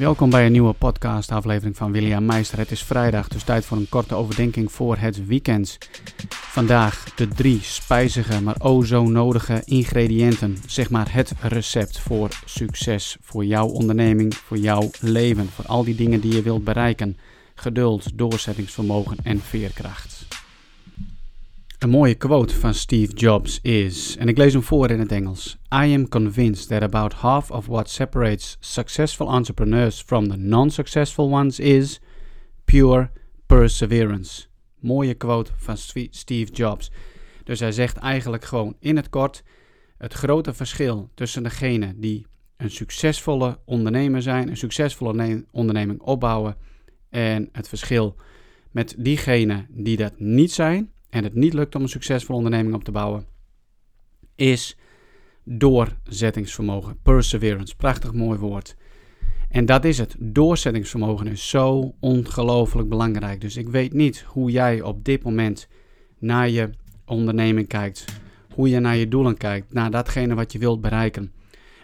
Welkom bij een nieuwe podcast aflevering van William Meister. Het is vrijdag, dus tijd voor een korte overdenking voor het weekend. Vandaag de drie spijzige, maar o zo nodige ingrediënten. Zeg maar het recept voor succes, voor jouw onderneming, voor jouw leven, voor al die dingen die je wilt bereiken. Geduld, doorzettingsvermogen en veerkracht. Een mooie quote van Steve Jobs is, en ik lees hem voor in het Engels: I am convinced that about half of what separates successful entrepreneurs from the non-successful ones is pure perseverance. Mooie quote van Steve Jobs. Dus hij zegt eigenlijk gewoon in het kort: het grote verschil tussen degene die een succesvolle ondernemer zijn, een succesvolle onderneming opbouwen, en het verschil met diegenen die dat niet zijn en het niet lukt om een succesvolle onderneming op te bouwen, is doorzettingsvermogen. Perseverance, prachtig mooi woord. En dat is het. Doorzettingsvermogen is zo ongelooflijk belangrijk. Dus ik weet niet hoe jij op dit moment naar je onderneming kijkt. Hoe je naar je doelen kijkt. Naar datgene wat je wilt bereiken.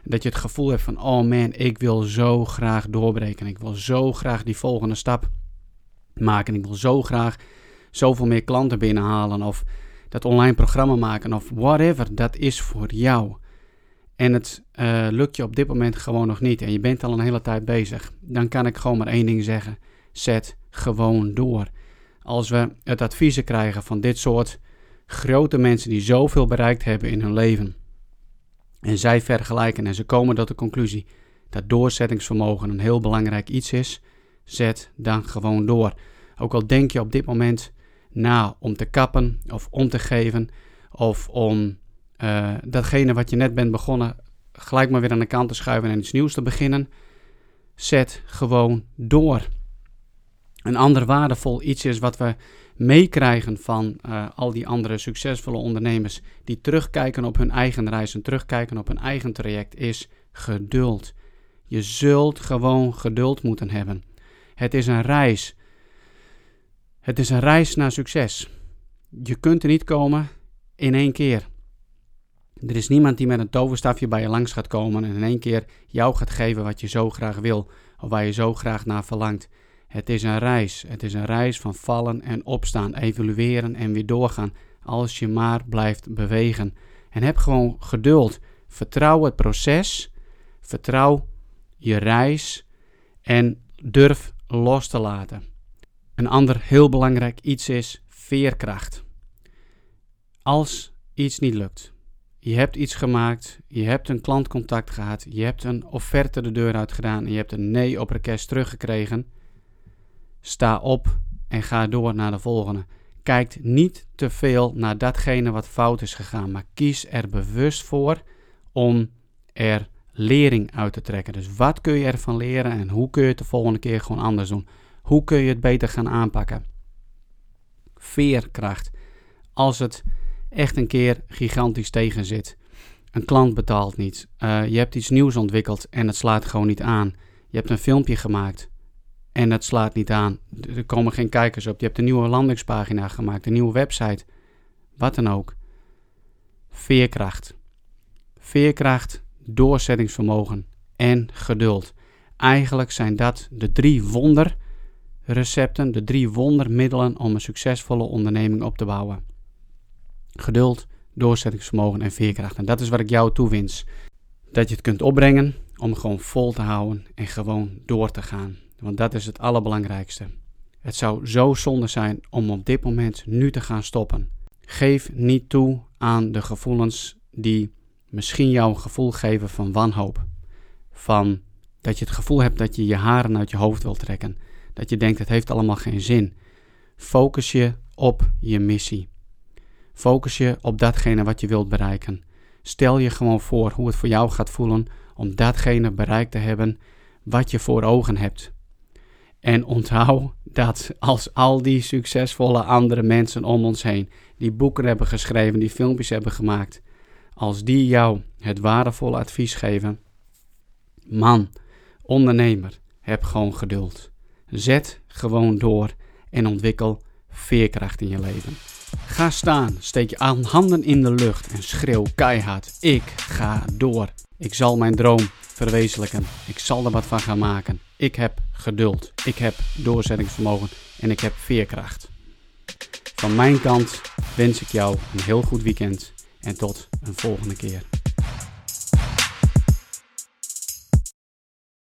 Dat je het gevoel hebt van: oh man, ik wil zo graag doorbreken. Ik wil zo graag die volgende stap maken. Ik wil zo graag zoveel meer klanten binnenhalen of dat online programma maken of whatever, dat is voor jou. En het uh, lukt je op dit moment gewoon nog niet en je bent al een hele tijd bezig. Dan kan ik gewoon maar één ding zeggen. Zet gewoon door. Als we het adviezen krijgen van dit soort grote mensen die zoveel bereikt hebben in hun leven. En zij vergelijken en ze komen tot de conclusie dat doorzettingsvermogen een heel belangrijk iets is. Zet dan gewoon door. Ook al denk je op dit moment na om te kappen of om te geven of om uh, datgene wat je net bent begonnen gelijk maar weer aan de kant te schuiven en iets nieuws te beginnen. Zet gewoon door. Een ander waardevol iets is wat we meekrijgen van uh, al die andere succesvolle ondernemers die terugkijken op hun eigen reis en terugkijken op hun eigen traject is geduld. Je zult gewoon geduld moeten hebben. Het is een reis. Het is een reis naar succes. Je kunt er niet komen in één keer. Er is niemand die met een toverstafje bij je langs gaat komen en in één keer jou gaat geven wat je zo graag wil of waar je zo graag naar verlangt. Het is een reis. Het is een reis van vallen en opstaan, evolueren en weer doorgaan. Als je maar blijft bewegen. En heb gewoon geduld. Vertrouw het proces. Vertrouw je reis. En durf los te laten. Een ander heel belangrijk iets is veerkracht. Als iets niet lukt, je hebt iets gemaakt, je hebt een klantcontact gehad, je hebt een offerte de deur uit gedaan je hebt een nee op request teruggekregen, sta op en ga door naar de volgende. Kijk niet te veel naar datgene wat fout is gegaan, maar kies er bewust voor om er lering uit te trekken. Dus wat kun je ervan leren en hoe kun je het de volgende keer gewoon anders doen? Hoe kun je het beter gaan aanpakken? Veerkracht. Als het echt een keer gigantisch tegen zit. Een klant betaalt niet. Uh, je hebt iets nieuws ontwikkeld en het slaat gewoon niet aan. Je hebt een filmpje gemaakt en het slaat niet aan. Er komen geen kijkers op. Je hebt een nieuwe landingspagina gemaakt, een nieuwe website. Wat dan ook. Veerkracht. Veerkracht, doorzettingsvermogen en geduld. Eigenlijk zijn dat de drie wonder recepten, de drie wondermiddelen om een succesvolle onderneming op te bouwen. Geduld, doorzettingsvermogen en veerkracht. En dat is wat ik jou toewens. Dat je het kunt opbrengen om gewoon vol te houden en gewoon door te gaan. Want dat is het allerbelangrijkste. Het zou zo zonde zijn om op dit moment nu te gaan stoppen. Geef niet toe aan de gevoelens die misschien jou een gevoel geven van wanhoop. Van dat je het gevoel hebt dat je je haren uit je hoofd wil trekken dat je denkt het heeft allemaal geen zin. Focus je op je missie. Focus je op datgene wat je wilt bereiken. Stel je gewoon voor hoe het voor jou gaat voelen om datgene bereikt te hebben wat je voor ogen hebt. En onthoud dat als al die succesvolle andere mensen om ons heen, die boeken hebben geschreven, die filmpjes hebben gemaakt, als die jou het waardevolle advies geven, man, ondernemer, heb gewoon geduld. Zet gewoon door en ontwikkel veerkracht in je leven. Ga staan, steek je handen in de lucht en schreeuw keihard: Ik ga door. Ik zal mijn droom verwezenlijken. Ik zal er wat van gaan maken. Ik heb geduld. Ik heb doorzettingsvermogen en ik heb veerkracht. Van mijn kant wens ik jou een heel goed weekend en tot een volgende keer.